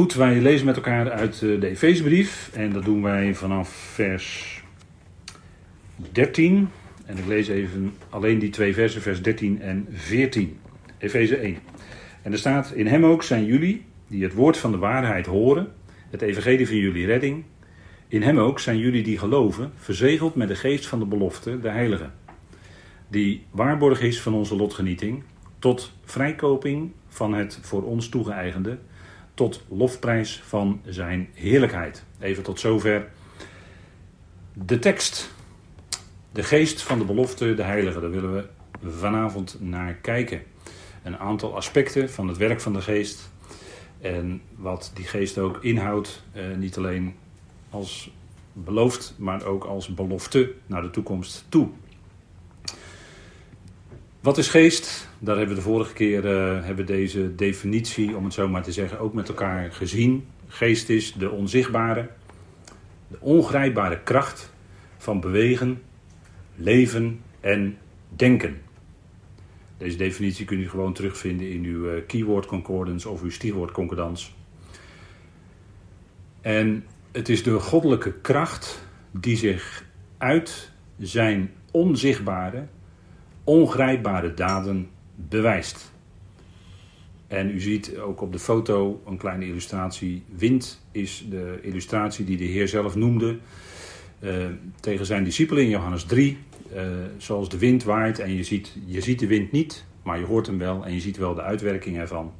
Goed, wij lezen met elkaar uit eh, de Efezebrief en dat doen wij vanaf vers 13. En ik lees even alleen die twee versen, vers 13 en 14. Efeze 1. En er staat: In hem ook zijn jullie, die het woord van de waarheid horen, het evangelie van jullie redding. In hem ook zijn jullie die geloven, verzegeld met de geest van de belofte, de heilige. Die waarborg is van onze lotgenieting, tot vrijkoping van het voor ons toegeëigende, tot lofprijs van zijn heerlijkheid. Even tot zover de tekst. De geest van de belofte, de heilige, daar willen we vanavond naar kijken. Een aantal aspecten van het werk van de geest. En wat die geest ook inhoudt, eh, niet alleen als beloofd, maar ook als belofte naar de toekomst toe. Wat is geest? Daar hebben we de vorige keer uh, hebben deze definitie, om het zo maar te zeggen, ook met elkaar gezien. Geest is de onzichtbare, de ongrijpbare kracht van bewegen, leven en denken. Deze definitie kunt u gewoon terugvinden in uw eh, keyword concordance of uw stichwoord concordance. En het is de goddelijke kracht die zich uit zijn onzichtbare, ongrijpbare daden bewijst. En u ziet ook op de foto een kleine illustratie. Wind is de illustratie die de Heer zelf noemde uh, tegen zijn discipelen in Johannes 3. Uh, eh, zoals de wind waait en je ziet, je ziet de wind niet, maar je hoort hem wel en je ziet wel de uitwerking ervan.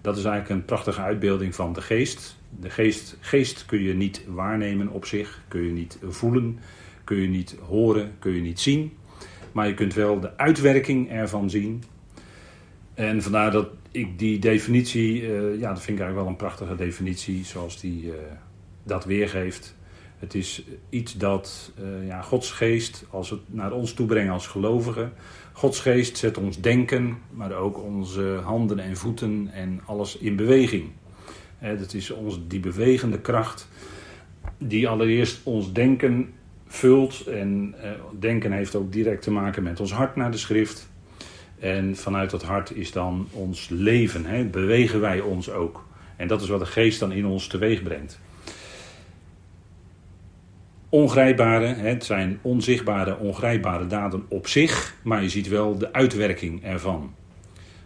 Dat is eigenlijk een prachtige uitbeelding van de geest. De geest, geest kun je niet waarnemen op zich, kun je niet voelen, kun je niet horen, kun je niet zien. Maar je kunt wel de uitwerking ervan zien. En vandaar dat ik die definitie, uh, ja, dat vind ik eigenlijk wel een prachtige definitie, zoals die uh, dat weergeeft. Het is iets dat uh, ja, Gods geest, als het naar ons toe brengen als gelovigen, Gods geest zet ons denken, maar ook onze handen en voeten en alles in beweging. Het is ons, die bewegende kracht die allereerst ons denken vult. En uh, denken heeft ook direct te maken met ons hart naar de schrift. En vanuit dat hart is dan ons leven. Hè? Bewegen wij ons ook. En dat is wat de geest dan in ons teweeg brengt. Ongrijpbare, het zijn onzichtbare, ongrijpbare daden op zich, maar je ziet wel de uitwerking ervan.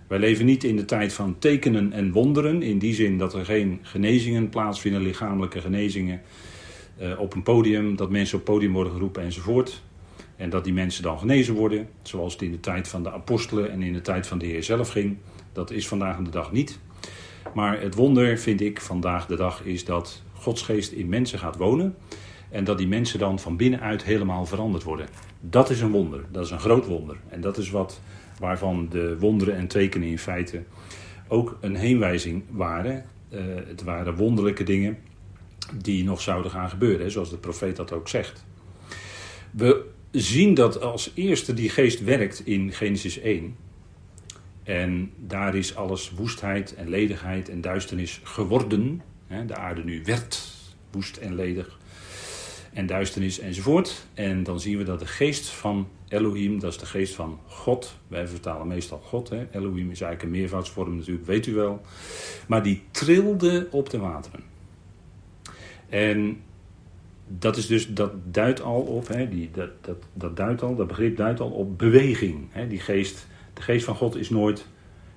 Wij leven niet in de tijd van tekenen en wonderen, in die zin dat er geen genezingen plaatsvinden, lichamelijke genezingen uh, op een podium, dat mensen op podium worden geroepen enzovoort. En dat die mensen dan genezen worden, zoals het in de tijd van de apostelen en in de tijd van de Heer zelf ging. Dat is vandaag de dag niet. Maar het wonder, vind ik, vandaag de dag is dat Gods geest in mensen gaat wonen. En dat die mensen dan van binnenuit helemaal veranderd worden. Dat is een wonder. Dat is een groot wonder. En dat is wat waarvan de wonderen en tekenen in feite ook een heenwijzing waren. Uh, het waren wonderlijke dingen die nog zouden gaan gebeuren, zoals de profeet dat ook zegt. We zien dat als eerste die geest werkt in Genesis 1. En daar is alles woestheid en ledigheid en duisternis geworden. De aarde nu werd woest en ledig en duisternis enzovoort. En dan zien we dat de geest van Elohim, dat is de geest van God. Wij vertalen meestal God. Hè? Elohim is eigenlijk een meervoudsvorm natuurlijk, weet u wel. Maar die trilde op de wateren. En dat is dus, dat duidt al op, hè, die, dat, dat, dat duidt al, dat begrip duidt al op beweging. Hè? Die geest, de geest van God is nooit,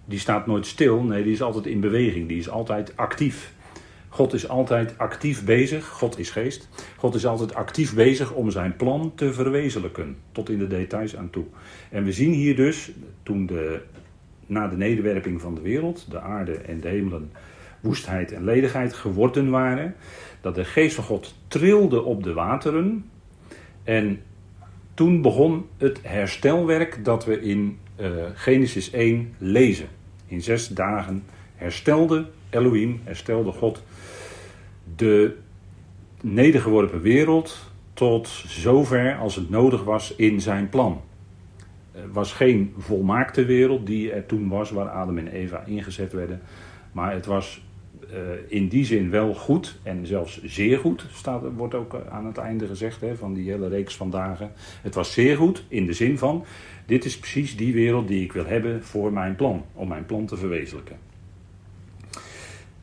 die staat nooit stil, nee, die is altijd in beweging, die is altijd actief. God is altijd actief bezig, God is geest. God is altijd actief bezig om zijn plan te verwezenlijken, tot in de details aan toe. En we zien hier dus, toen de, na de nederwerping van de wereld, de aarde en de hemelen, woestheid en ledigheid geworden waren, dat de geest van God trilde op de wateren. En toen begon het herstelwerk dat we in uh, Genesis 1 lezen. In zes dagen herstelde Elohim, herstelde God de nedergeworpen wereld tot zover als het nodig was in zijn plan. Er was geen volmaakte wereld die er toen was waar Adam en Eva ingezet werden. Maar het was in die zin wel goed en zelfs zeer goed, staat, wordt ook aan het einde gezegd hè, van die hele reeks van dagen. Het was zeer goed in de zin van, dit is precies die wereld die ik wil hebben voor mijn plan, om mijn plan te verwezenlijken.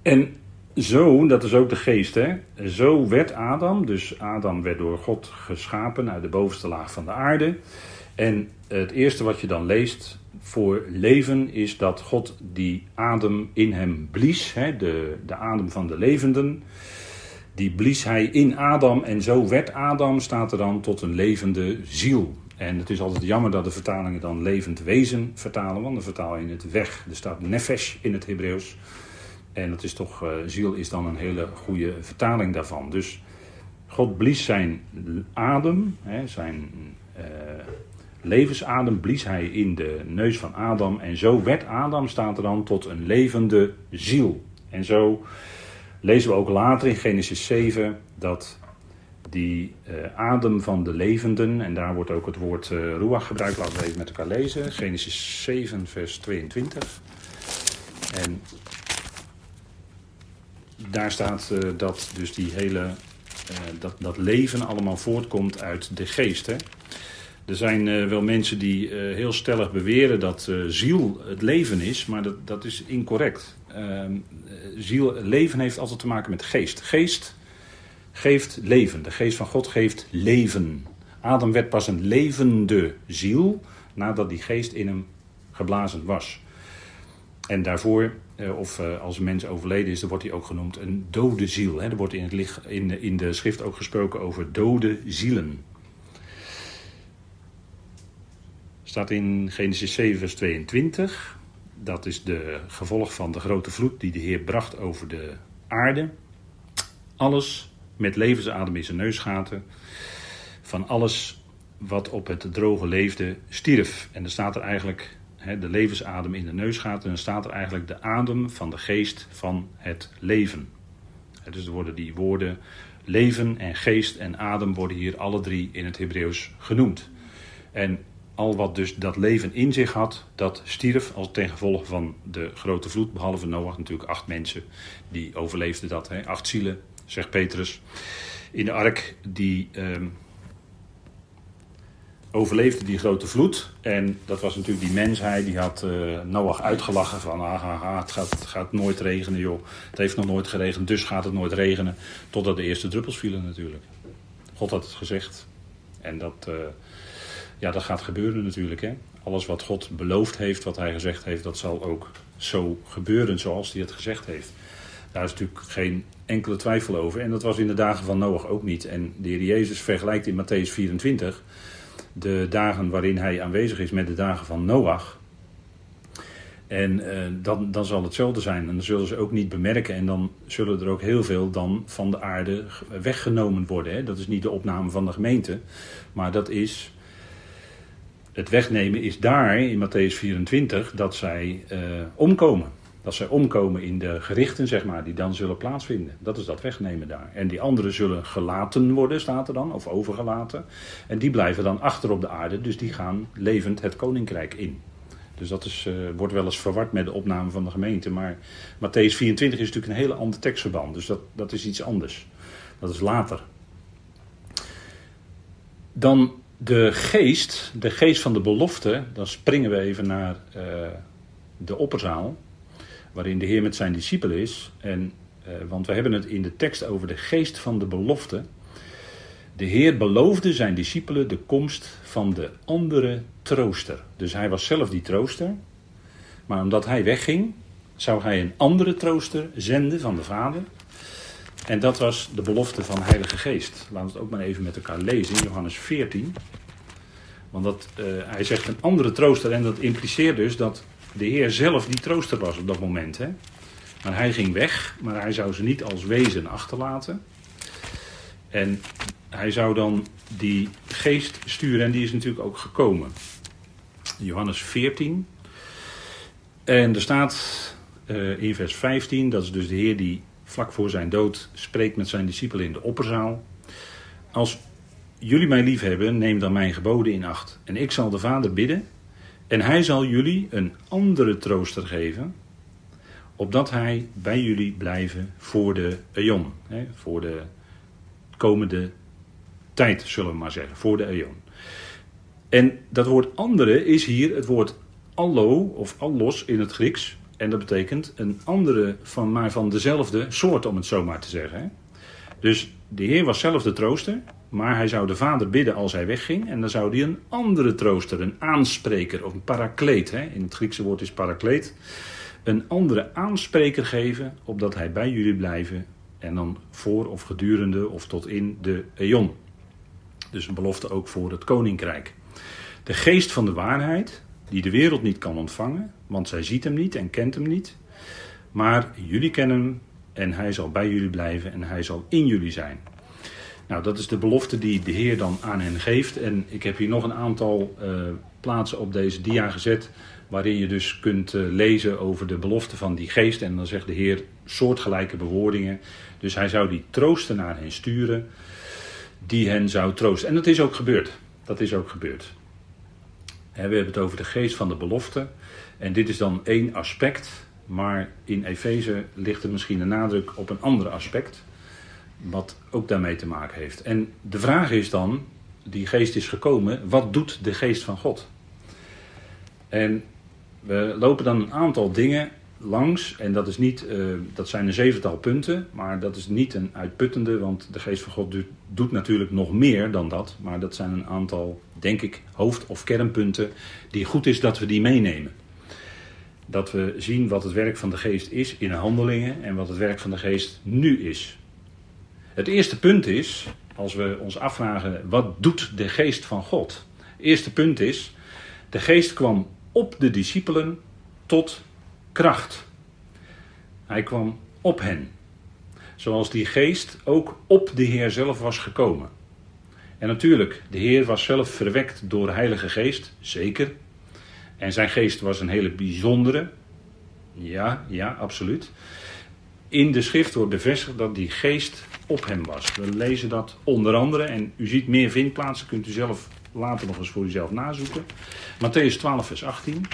En zo, dat is ook de geest, hè? Zo werd Adam, dus Adam werd door God geschapen uit de bovenste laag van de aarde. En het eerste wat je dan leest voor leven is dat God die adem in hem blies, hè? De, de adem van de levenden. Die blies hij in Adam en zo werd Adam, staat er dan, tot een levende ziel. En het is altijd jammer dat de vertalingen dan levend wezen vertalen, want dan vertaal je het weg. Er staat nefesh in het Hebreeuws. En dat is toch, uh, ziel is dan een hele goede vertaling daarvan. Dus God blies zijn adem, hè, zijn uh, levensadem, blies hij in de neus van Adam. En zo werd Adam, staat er dan, tot een levende ziel. En zo lezen we ook later in Genesis 7 dat die uh, adem van de levenden, en daar wordt ook het woord uh, ruach gebruikt, laten we even met elkaar lezen. Genesis 7, vers 22. En daar staat uh, dat dus die hele, dat, dat leven allemaal voortkomt uit de geest. Hè? Er zijn wel mensen die heel stellig beweren dat ziel het leven is, maar dat, dat is incorrect. Ehm, ziel, leven heeft altijd te maken met geest. Geest geeft leven. De geest van God geeft leven. Adam werd pas een levende ziel nadat die geest in hem geblazen was. En daarvoor, eh, of eh, als een mens overleden is, dan wordt hij ook genoemd een dode ziel. Er wordt in, het licht, in, in de schrift ook gesproken over dode zielen. Staat in Genesis 7, vers 22. Dat is de gevolg van de grote vloed die de Heer bracht over de aarde. Alles met levensadem in zijn neusgaten. Van alles wat op het droge leefde stierf. En dan staat er eigenlijk de levensadem in de neusgaten. En dan staat er eigenlijk de adem van de geest van het leven. dus er worden die woorden leven en geest en adem worden hier alle drie in het Hebreeuws genoemd. En al wat dus dat leven in zich had, dat stierf als ten gevolge van de grote vloed. Behalve Noach natuurlijk acht mensen die overleefden dat. Hè. Acht zielen zegt Petrus, in de ark die uh, overleefde die grote vloed. En dat was natuurlijk die mensheid, die had uh, Noach uitgelachen van ah, het, gaat, het gaat nooit regenen joh. Het heeft nog nooit geregend, dus gaat het nooit regenen. Totdat de eerste druppels vielen natuurlijk. God had het gezegd. En dat, uh, ja, dat gaat gebeuren natuurlijk. Hè? Alles wat God beloofd heeft, wat hij gezegd heeft, dat zal ook zo gebeuren zoals hij het gezegd heeft. Daar is natuurlijk geen enkele twijfel over. En dat was in de dagen van Noach ook niet. En de Heer Jezus vergelijkt in Matthäus 24 de dagen waarin hij aanwezig is met de dagen van Noach. En uh, dan, dan zal hetzelfde zijn. En dan zullen ze ook niet bemerken. En dan zullen er ook heel veel dan van de aarde weggenomen worden. Hè? Dat is niet de opname van de gemeente. Maar dat is. Het wegnemen is daar in Matthäus 24 dat zij uh, omkomen. Dat zij omkomen in de gerichten, zeg maar, die dan zullen plaatsvinden. Dat is dat wegnemen daar. En die anderen zullen gelaten worden, staat er dan, of overgelaten. En die blijven dan achter op de aarde, dus die gaan levend het koninkrijk in. Dus dat is, uh, wordt wel eens verward met de opname van de gemeente. Maar Matthäus 24 is natuurlijk een hele ander tekstverband. Dus dat, dat is iets anders. Dat is later. Dan de geest, de geest van de belofte. Dan springen we even naar uh, de opperzaal waarin de Heer met zijn discipelen is. En, uh, want we hebben het in de tekst over de geest van de belofte. De Heer beloofde zijn discipelen de komst van de andere trooster. Dus hij was zelf die trooster. Maar omdat hij wegging, zou hij een andere trooster zenden van de Vader. En dat was de belofte van Heilige Geest. Laten we het ook maar even met elkaar lezen in Johannes 14. Want dat, uh, hij zegt een andere trooster en dat impliceert dus dat de Heer zelf die trooster was op dat moment. Hè? Maar hij ging weg, maar hij zou ze niet als wezen achterlaten. En hij zou dan die geest sturen en die is natuurlijk ook gekomen. Johannes 14. En er staat uh, in vers 15, dat is dus de Heer die vlak voor zijn dood spreekt met zijn discipelen in de opperzaal. Als jullie mij lief hebben, neem dan mijn geboden in acht. En ik zal de Vader bidden en hij zal jullie een andere trooster geven, opdat hij bij jullie blijven voor de eon. Voor de komende tijd, zullen we maar zeggen. Voor de eon. En dat woord andere is hier het woord allo of allos in het Grieks. En dat betekent een andere, van, maar van dezelfde soort, om het zo maar te zeggen. Dus de Heer was zelf de trooster, maar hij zou de Vader bidden als hij wegging. En dan zou hij een andere trooster, een aanspreker of een parakleet. Hè? In het Griekse woord is parakleet. Een andere aanspreker geven, opdat hij bij jullie blijven. En dan voor of gedurende of tot in de eon. Dus een belofte ook voor het koninkrijk. De geest van de waarheid, die de wereld niet kan ontvangen, want zij ziet hem niet en kent hem niet. Maar jullie kennen hem en hij zal bij jullie blijven en hij zal in jullie zijn. Nou, dat is de belofte die de Heer dan aan hen geeft. En ik heb hier nog een aantal uh, plaatsen op deze dia gezet. Waarin je dus kunt uh, lezen over de belofte van die geest. En dan zegt de Heer soortgelijke bewoordingen. Dus hij zou die troosten naar hen sturen. Die hen zou troosten. En dat is ook gebeurd. Dat is ook gebeurd. We hebben het over de geest van de belofte. En dit is dan één aspect. Maar in Efeze ligt er misschien een nadruk op een ander aspect. Wat ook daarmee te maken heeft. En de vraag is dan, die geest is gekomen, wat doet de geest van God? En we lopen dan een aantal dingen langs. En dat, is niet, uh, dat zijn een zevental punten. Maar dat is niet een uitputtende. Want de geest van God doet, natuurlijk nog meer dan dat. Maar dat zijn een aantal, denk ik, hoofd- of kernpunten. Die goed is dat we die meenemen. Dat we zien wat het werk van de geest is in handelingen. En wat het werk van de geest nu is. Het eerste punt is, als we ons afvragen, wat doet de geest van God? Het eerste punt is, de geest kwam op de discipelen tot kracht. Hij kwam op hen. Zoals die geest ook op de Heer zelf was gekomen. En natuurlijk, de Heer was zelf verwekt door de Heilige Geest, zeker. En zijn geest was een hele bijzondere. Ja, ja, absoluut. In de schrift wordt bevestigd dat die geest op hem was. We lezen dat onder andere, en u ziet meer vindplaatsen, kunt u zelf later nog eens voor uzelf nazoeken. Matthäus 12, vers 18.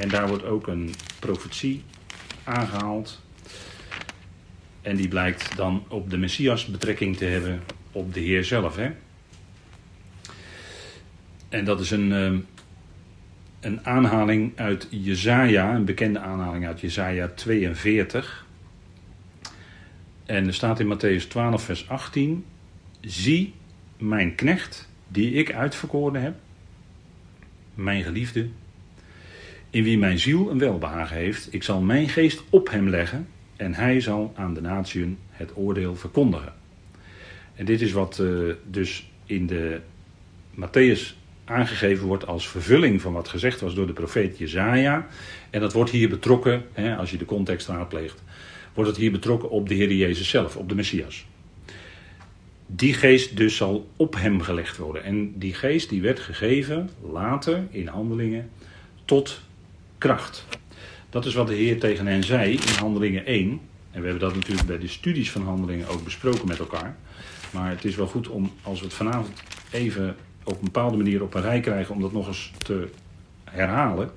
En daar wordt ook een profetie aangehaald. En die blijkt dan op de Messias betrekking te hebben op de Heer zelf. Hè? En dat is een, ehm, een aanhaling uit Jezaja, een bekende aanhaling uit Jezaja 42. En er staat in Matthäus 12, vers 18: Zie mijn knecht, die ik uitverkoren heb, mijn geliefde, in wie mijn ziel een welbehagen heeft. Ik zal mijn geest op hem leggen en hij zal aan de natieën het oordeel verkondigen. En dit is wat uh, dus in de Matthäus aangegeven wordt als vervulling van wat gezegd was door de profeet Jezaja. En dat wordt hier betrokken, hè, als je de context raadpleegt, wordt het hier betrokken op de Heer Jezus zelf, op de Messias. Die geest dus zal op hem gelegd worden. En die geest die werd gegeven later in handelingen tot kracht. Dat is wat de Heer tegen hen zei in Handelingen 1. En we hebben dat natuurlijk bij de studies van Handelingen ook besproken met elkaar. Maar het is wel goed om, als we het vanavond even op een bepaalde manier op een rij krijgen, om dat nog eens te herhalen.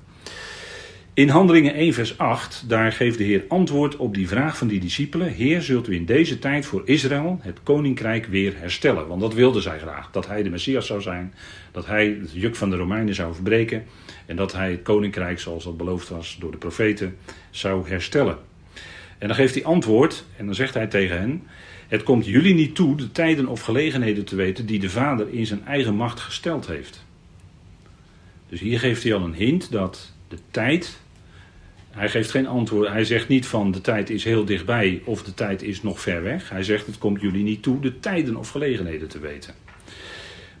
In Handelingen 1, vers 8, daar geeft de Heer antwoord op die vraag van die discipelen. Heer, zult u in deze tijd voor Israël het koninkrijk weer herstellen? Want dat wilden zij graag. Dat hij de Messias zou zijn, dat hij het juk van de Romeinen zou verbreken. En dat hij het koninkrijk, zoals dat beloofd was door de profeten, zou herstellen. En dan geeft hij antwoord en dan zegt hij tegen hen: Het komt jullie niet toe de tijden of gelegenheden te weten die de Vader in zijn eigen macht gesteld heeft. Dus hier geeft hij al een hint dat de tijd. Hij geeft geen antwoord. Hij zegt niet van de tijd is heel dichtbij of de tijd is nog ver weg. Hij zegt het komt jullie niet toe de tijden of gelegenheden te weten.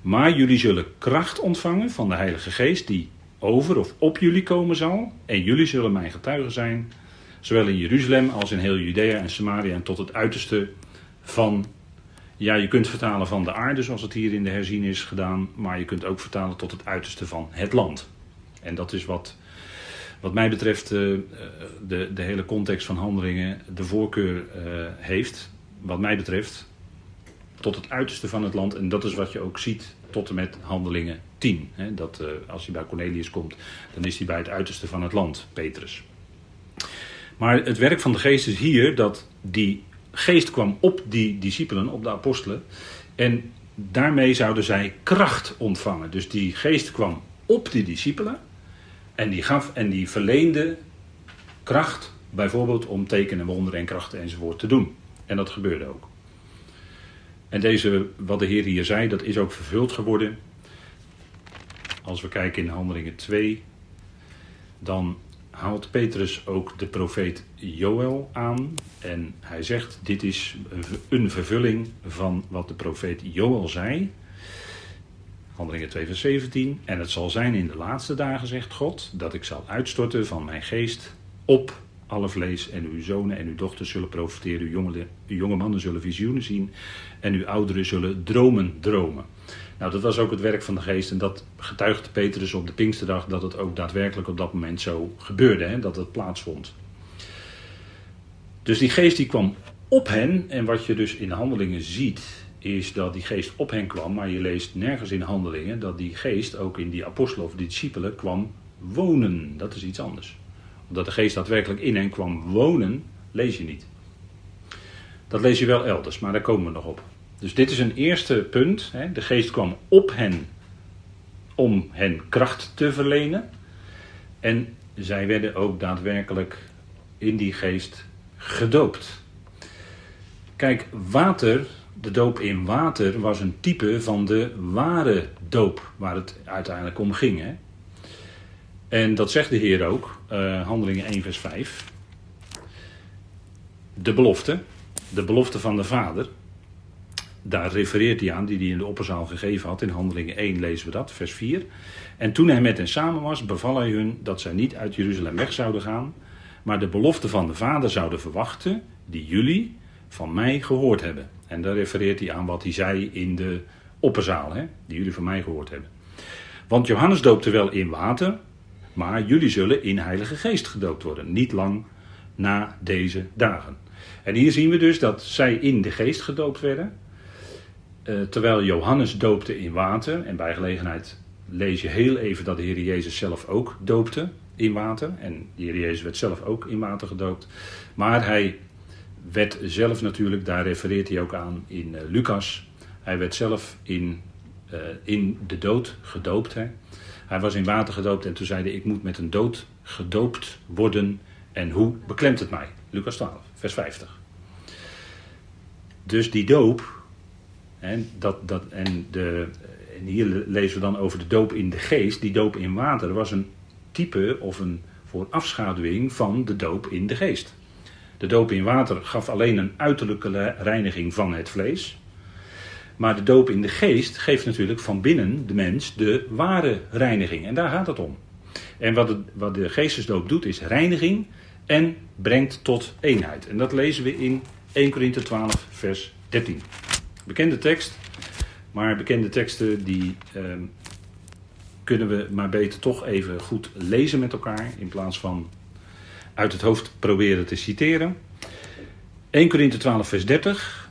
Maar jullie zullen kracht ontvangen van de Heilige Geest die over of op jullie komen zal. En jullie zullen mijn getuigen zijn, zowel in Jeruzalem als in heel Judea en Samaria en tot het uiterste van, ja je kunt vertalen van de aarde zoals het hier in de herzien is gedaan, maar je kunt ook vertalen tot het uiterste van het land. En dat is wat, wat mij betreft uh, de, de hele context van handelingen de voorkeur uh, heeft, wat mij betreft, tot het uiterste van het land. En dat is wat je ook ziet tot en met handelingen 10. Hè, dat, als hij bij Cornelius komt, dan is hij bij het uiterste van het land, Petrus. Maar het werk van de geest is hier dat die geest kwam op die discipelen, op de apostelen. En daarmee zouden zij kracht ontvangen. Dus die geest kwam op die discipelen. En die gaf en die verleende kracht, bijvoorbeeld om tekenen, wonderen en krachten enzovoort te doen. En dat gebeurde ook. En deze, wat de Heer hier zei, dat is ook vervuld geworden. Als we kijken in Handelingen 2, dan haalt Petrus ook de profeet Joël aan. En hij zegt: Dit is een vervulling van wat de profeet Joël zei. Handelingen 2, vers 17. En het zal zijn in de laatste dagen, zegt God, dat ik zal uitstorten van mijn geest op alle vlees. En uw zonen en uw dochters zullen profiteren. Uw jonge, uw jonge mannen zullen visioenen zien. En uw ouderen zullen dromen dromen. Nou, dat was ook het werk van de geest. En dat getuigde Petrus op de Pinksterdag dat het ook daadwerkelijk op dat moment zo gebeurde. Hè, dat het plaatsvond. Dus die geest die kwam op hen. En wat je dus in de handelingen ziet, is dat die geest op hen kwam. Maar je leest nergens in handelingen dat die geest ook in die apostelen of discipelen kwam wonen. Dat is iets anders. Omdat de geest daadwerkelijk in hen kwam wonen, lees je niet. Dat lees je wel elders, maar daar komen we nog op. Dus dit is een eerste punt. Hè. De geest kwam op hen om hen kracht te verlenen. En zij werden ook daadwerkelijk in die geest gedoopt. Kijk, water, de doop in water, was een type van de ware doop, waar het uiteindelijk om ging. Hè? En dat zegt de Heer ook, uh, Handelingen 1, vers 5. De belofte, de belofte van de Vader, daar refereert hij aan, die hij in de opperzaal gegeven had. In Handelingen 1 lezen we dat, vers 4. En toen hij met hen samen was, beval hij hun dat zij niet uit Jeruzalem weg zouden gaan, maar de belofte van de Vader zouden verwachten, die jullie van mij gehoord hebben. En daar refereert hij aan wat hij zei in de opperzaal, hè, die jullie van mij gehoord hebben. Want Johannes doopte wel in water, maar jullie zullen in Heilige Geest gedoopt worden, niet lang na deze dagen. En hier zien we dus dat zij in de geest gedoopt werden. Eh, terwijl Johannes doopte in water, en bij gelegenheid lees je heel even dat de Heer Jezus zelf ook doopte in water. En de Heer Jezus werd zelf ook in water gedoopt. Maar hij werd zelf natuurlijk, daar refereert hij ook aan in uh, Lucas. Hij werd zelf in, uh, in de dood gedoopt. Hè. Hij was in water gedoopt en toen zei hij: Ik moet met een dood gedoopt worden. En hoe beklemt het mij? Lucas 12, vers 50. Dus die doop en, dat, dat, en, de, en hier lezen we dan over de doop in de geest. Die doop in water was een type of een voorafschaduwing van de doop in de geest. De doop in water gaf alleen een uiterlijke reiniging van het vlees. Maar de doop in de geest geeft natuurlijk van binnen de mens de ware reiniging. En daar gaat het om. En wat, wat de geestesdoop doet is reiniging en brengt tot eenheid. En dat lezen we in 1 Korinthe 12 vers 13. Bekende tekst, maar bekende teksten die ehm, kunnen we maar beter toch even goed lezen met elkaar in plaats van uit het hoofd proberen te citeren. 1 Korinthe 12 vers 30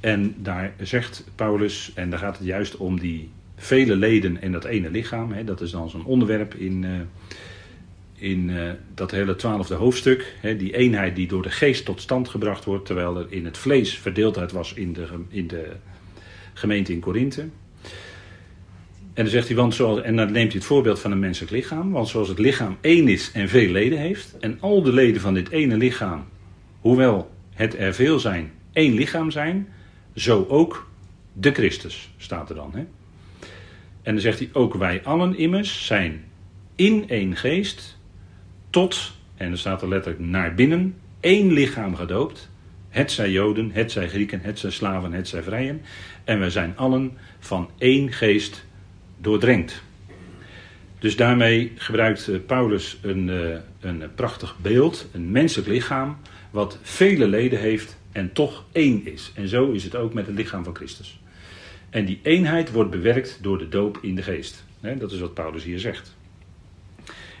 en daar zegt Paulus, en daar gaat het juist om die vele leden en dat ene lichaam, hè, dat is dan zo'n onderwerp in, uh, in uh, dat hele twaalfde hoofdstuk. Hè, die eenheid die door de geest tot stand gebracht wordt, terwijl er in het vlees verdeeldheid was in de, in de gemeente in Korinthe. En dan zegt hij, want zoals, en dan neemt hij het voorbeeld van een menselijk lichaam. Want zoals het lichaam één is en veel leden heeft. En al de leden van dit ene lichaam, hoewel het er veel zijn, één lichaam zijn. Zo ook de Christus, staat er dan. Hè? En dan zegt hij, ook wij allen immers zijn in één geest tot, en er staat er letterlijk naar binnen, één lichaam gedoopt. Het zij Joden, het zij Grieken, het zij slaven, het zij vrijen. En we zijn allen van één geest doordrenkt. Dus daarmee gebruikt eh, Paulus een, eh, een prachtig beeld, een menselijk lichaam, wat vele leden heeft en toch één is. En zo is het ook met het lichaam van Christus. En die eenheid wordt bewerkt door de doop in de geest. Dat is wat Paulus hier zegt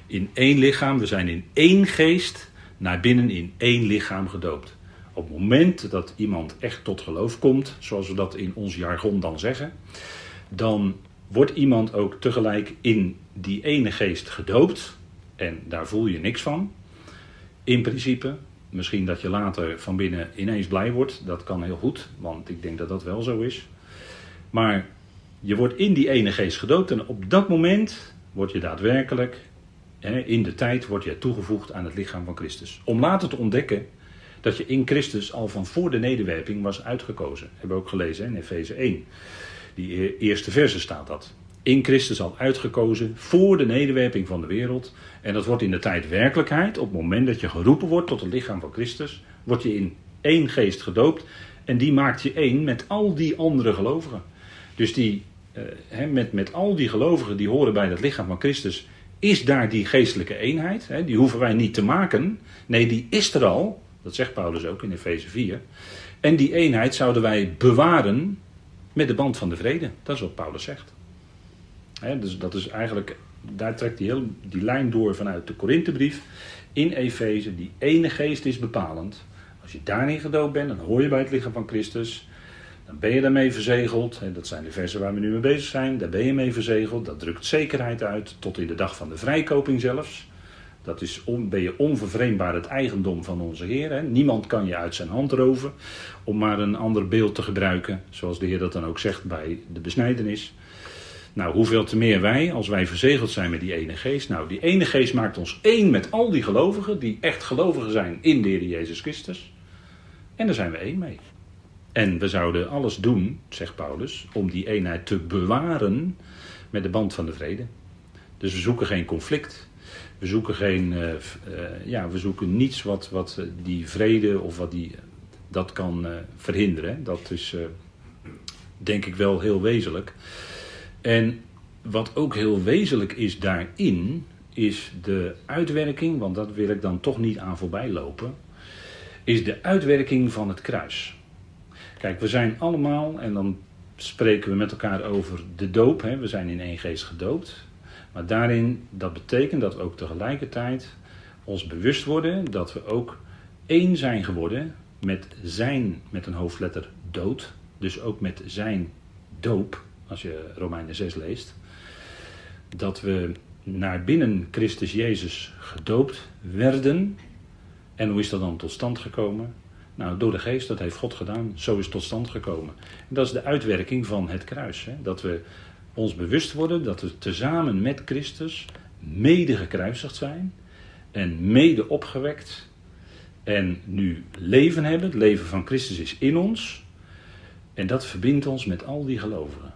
in één lichaam, we zijn in één geest naar binnen in één lichaam gedoopt. Op het moment dat iemand echt tot geloof komt, zoals we dat in ons jargon dan zeggen, dan wordt iemand ook tegelijk in die ene geest gedoopt. En daar voel je niks van. In principe. Misschien dat je later van binnen ineens blij wordt. Dat kan heel goed, want ik denk dat dat wel zo is. Maar je wordt in die ene geest gedoopt en op dat moment word je daadwerkelijk in de tijd word jij toegevoegd aan het lichaam van Christus. Om later te ontdekken dat je in Christus al van voor de nederwerping was uitgekozen. Hebben we ook gelezen in Efeze 1. Die e- eerste verse staat dat. In Christus al uitgekozen voor de nederwerping van de wereld. En dat wordt in de tijd werkelijkheid. Op het moment dat je geroepen wordt tot het lichaam van Christus, word je in één geest gedoopt. En die maakt je één met al die andere gelovigen. Dus die, eh, met, met al die gelovigen die horen bij het lichaam van Christus, is daar die geestelijke eenheid. die hoeven wij niet te maken. Nee, die is er al. Dat zegt Paulus ook in Efeze 4. En die eenheid zouden wij bewaren met de band van de vrede. Dat is wat Paulus zegt. Dus dat is eigenlijk, daar trekt hij heel, die lijn door vanuit de Korinthebrief in Efeze. Die ene geest is bepalend. Als je daarin gedoopt bent, dan hoor je bij het lichaam van Christus. Dan ben je daarmee verzegeld. Dat zijn de versen waar we nu mee bezig zijn. Daar ben je mee verzegeld. Dat drukt zekerheid uit. Tot in de dag van de vrijkoping zelfs. Dat is ben je onvervreemdbaar het eigendom van onze Heer. Hè? Niemand kan je uit zijn hand roven. Om maar een ander beeld te gebruiken. Zoals de Heer dat dan ook zegt bij de besnijdenis. Nou, hoeveel te meer wij, als wij verzegeld zijn met die ene geest. Nou, die ene geest maakt ons één met al die gelovigen. Die echt gelovigen zijn in de Heer Jezus Christus. En daar zijn we één mee. En we zouden alles doen, zegt Paulus, om die eenheid te bewaren met de band van de vrede. Dus we zoeken geen conflict. We zoeken geen, uh, ja, we zoeken niets wat, wat eh, die vrede of wat die, dat kan verhinderen. Dat is denk ik wel heel wezenlijk. En wat ook heel wezenlijk is daarin, is de uitwerking, want dat wil ik dan toch niet aan voorbij lopen, is de uitwerking van het kruis. Kijk, we zijn allemaal, en dan spreken we met elkaar over de doop. Hè? We zijn in één geest gedoopt. Maar daarin, dat betekent dat ook tegelijkertijd ons bewust worden dat we ook één zijn geworden met zijn, met een hoofdletter, dood. Dus ook met zijn doop, als je Romeinen 6 leest. Dat we naar binnen Christus Jezus gedoopt werden. En hoe is dat dan tot stand gekomen? Nou, door de geest, dat heeft God gedaan. Zo is het tot stand gekomen. En dat is de uitwerking van het kruis. Hè? Dat we ons bewust worden dat we tezamen met Christus mede gekruisigd zijn. En mede opgewekt. En nu leven hebben. Het leven van Christus is in ons. En dat verbindt ons met al die gelovigen.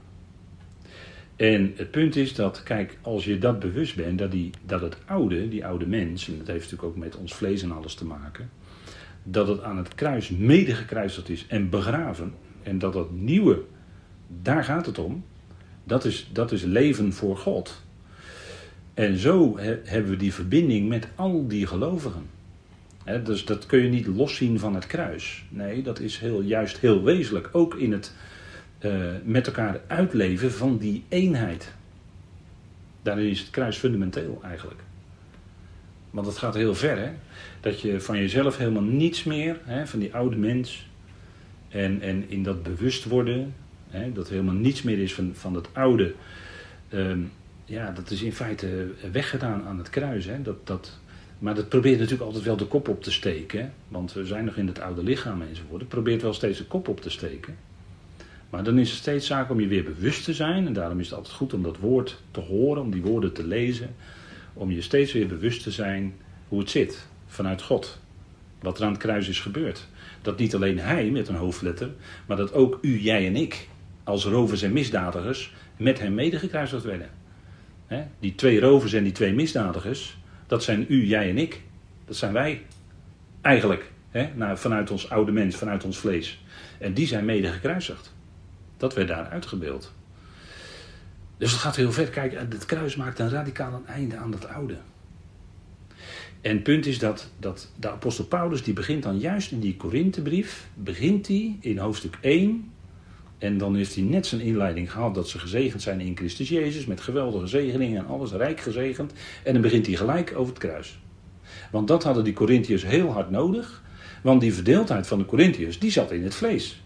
En het punt is dat, kijk, als je dat bewust bent, dat, die, dat het oude, die oude mens, en dat heeft natuurlijk ook met ons vlees en alles te maken, dat het aan het kruis mede gekruisigd is en begraven. En dat dat nieuwe, daar gaat het om. Dat is, dat is leven voor God. En zo hebben we die verbinding met al die gelovigen. dus dat kun je niet loszien van het kruis. Nee, dat is heel, juist heel wezenlijk. Ook in het uh, met elkaar uitleven van die eenheid. Daarin is het kruis fundamenteel eigenlijk. Want het gaat heel ver, hè? Dat je van jezelf helemaal niets meer, hè, van die oude mens. En, en in dat bewust worden, hè, dat er helemaal niets meer is van, van het oude. Ehm, ja, dat is in feite weggedaan aan het kruis. Hè? Dat, dat, maar dat probeert natuurlijk altijd wel de kop op te steken. Want we zijn nog in het oude lichaam enzovoort. Het probeert wel steeds de kop op te steken. Maar dan is het steeds zaak om je weer bewust te zijn. En daarom is het altijd goed om dat woord te horen, om die woorden te lezen om je steeds weer bewust te zijn hoe het zit vanuit God. Wat er aan het kruis is gebeurd. Dat niet alleen hij met een hoofdletter, maar dat ook u, jij en ik als rovers en misdadigers met hem medegekruisigd werden. die twee rovers en die twee misdadigers, dat zijn u, jij en ik. Dat zijn wij. Eigenlijk. vanuit ons oude mens, vanuit ons vlees. En die zijn medegekruisigd. Dat werd daar uitgebeeld. Dus het gaat heel ver. Kijk, het kruis maakt een radicaal einde aan dat oude. En het punt is dat, dat de apostel Paulus, die begint dan juist in die Korinthebrief, begint hij in hoofdstuk 1. En dan heeft hij net zijn inleiding gehad dat ze gezegend zijn in Christus Jezus, met geweldige zegeningen en alles, rijk gezegend. En dan begint hij gelijk over het kruis. Want dat hadden die Corinthiërs heel hard nodig, want die verdeeldheid van de Corinthiërs, die zat in het vlees.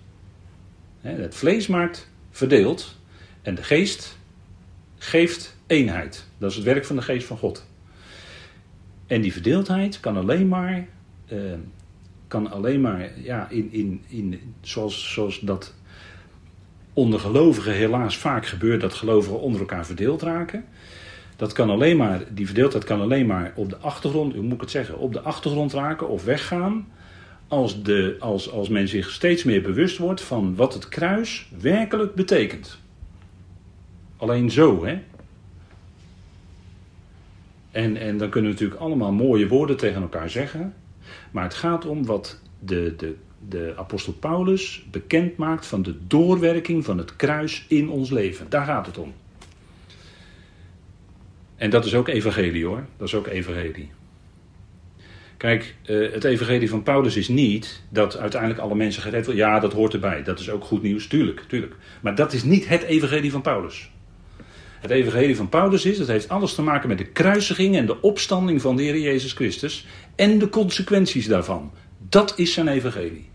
Het vlees maakt verdeeld en de geest geeft eenheid. Dat is het werk van de geest van God. En die verdeeldheid kan alleen maar, uh, kan alleen maar ja, in, in, in, zoals, zoals dat onder gelovigen helaas vaak gebeurt, dat gelovigen onder elkaar verdeeld raken. Dat kan alleen maar, die verdeeldheid kan alleen maar op de achtergrond, hoe moet het zeggen, op de achtergrond raken of weggaan. Als, de, als, als men zich steeds meer bewust wordt van wat het kruis werkelijk betekent. Alleen zo, hè. En, en dan kunnen we natuurlijk allemaal mooie woorden tegen elkaar zeggen. Maar het gaat om wat de, de, de apostel Paulus bekend maakt van de doorwerking van het kruis in ons leven. Daar gaat het om. En dat is ook evangelie hoor. Dat is ook evangelie. Kijk, eh, het evangelie van Paulus is niet dat uiteindelijk alle mensen gered worden. Ja, dat hoort erbij. Dat is ook goed nieuws, tuurlijk, tuurlijk. Maar dat is niet het evangelie van Paulus. Het evangelie van Paulus is, dat heeft alles te maken met de kruisiging en de opstanding van de Heer Jezus Christus en de consequenties daarvan. Dat is zijn evangelie.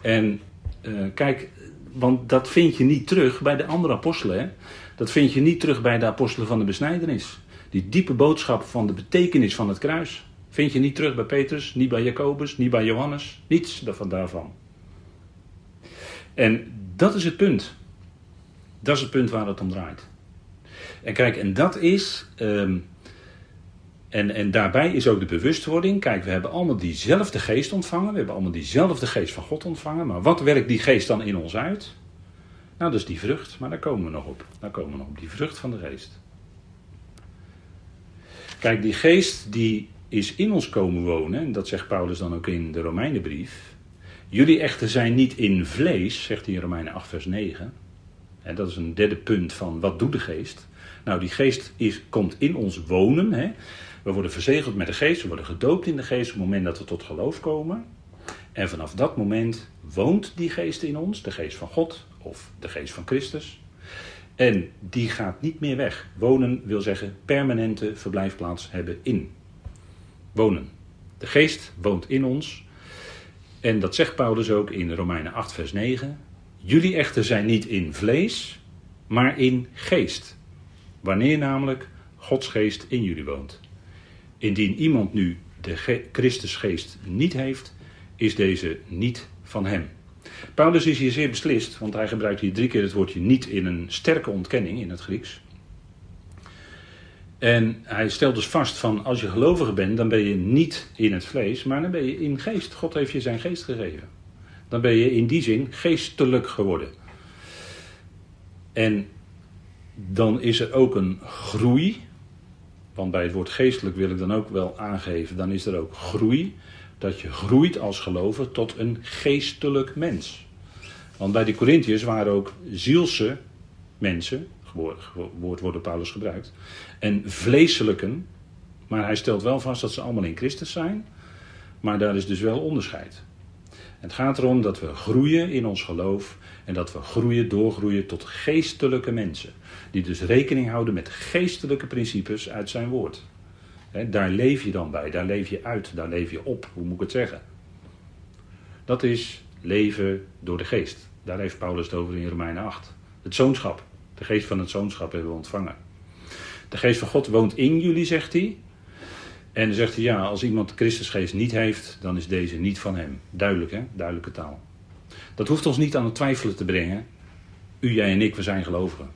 En uh, kijk, want dat vind je niet terug bij de andere apostelen. Dat vind je niet terug bij de apostelen van de besnijdenis. Die diepe boodschap van de betekenis van het kruis. Vind je niet terug bij Petrus, niet bij Jacobus, niet bij Johannes. Niets daarvan. En dat is het punt. Dat is het punt waar het om draait. En kijk, en dat is. Um, en, en daarbij is ook de bewustwording. Kijk, we hebben allemaal diezelfde geest ontvangen. We hebben allemaal diezelfde geest van God ontvangen. Maar wat werkt die geest dan in ons uit? Nou, dat is die vrucht. Maar daar komen we nog op. Daar komen we nog op. Die vrucht van de geest. Kijk, die geest die is in ons komen wonen. En dat zegt Paulus dan ook in de Romeinenbrief. Jullie echter zijn niet in vlees, zegt hij in Romeinen 8, vers 9. En dat is een derde punt van wat doet de geest. Nou, die geest is, komt in ons wonen. Hè. We worden verzegeld met de geest, we worden gedoopt in de geest op het moment dat we tot geloof komen. En vanaf dat moment woont die geest in ons, de geest van God of de geest van Christus. En die gaat niet meer weg. Wonen wil zeggen permanente verblijfplaats hebben in. Wonen. De geest woont in ons. En dat zegt Paulus ook in Romeinen 8, vers 9. Jullie echter zijn niet in vlees, maar in geest. Wanneer namelijk Gods geest in jullie woont. Indien iemand nu de Christusgeest niet heeft, is deze niet van hem. Paulus is hier zeer beslist, want hij gebruikt hier drie keer het woordje niet in een sterke ontkenning in het Grieks. En hij stelt dus vast van als je gelovige bent, dan ben je niet in het vlees, maar dan ben je in geest. God heeft je zijn geest gegeven. Dan ben je in die zin geestelijk geworden. En dan is er ook een groei. Want bij het woord geestelijk wil ik dan ook wel aangeven, dan is er ook groei. Dat je groeit als gelover tot een geestelijk mens. Want bij de Corinthiërs waren ook zielse mensen, woord wordt door Paulus gebruikt, en vleeselijken. Maar hij stelt wel vast dat ze allemaal in Christus zijn. Maar daar is dus wel onderscheid. Het gaat erom dat we groeien in ons geloof en dat we groeien, doorgroeien tot geestelijke mensen. Die dus rekening houden met geestelijke principes uit zijn woord. daar leef je dan bij, daar leef je uit, daar leef je op, hoe moet ik het zeggen? Dat is leven door de geest. Daar heeft Paulus het over in Romeinen 8. Het zoonschap, de geest van het zoonschap hebben we ontvangen. De geest van God woont in jullie, zegt hij. En dan zegt hij, ja, als iemand de Christusgeest niet heeft, dan is deze niet van hem. Duidelijk, hè? Duidelijke taal. Dat hoeft ons niet aan het twijfelen te brengen. U, jij en ik, we zijn gelovigen.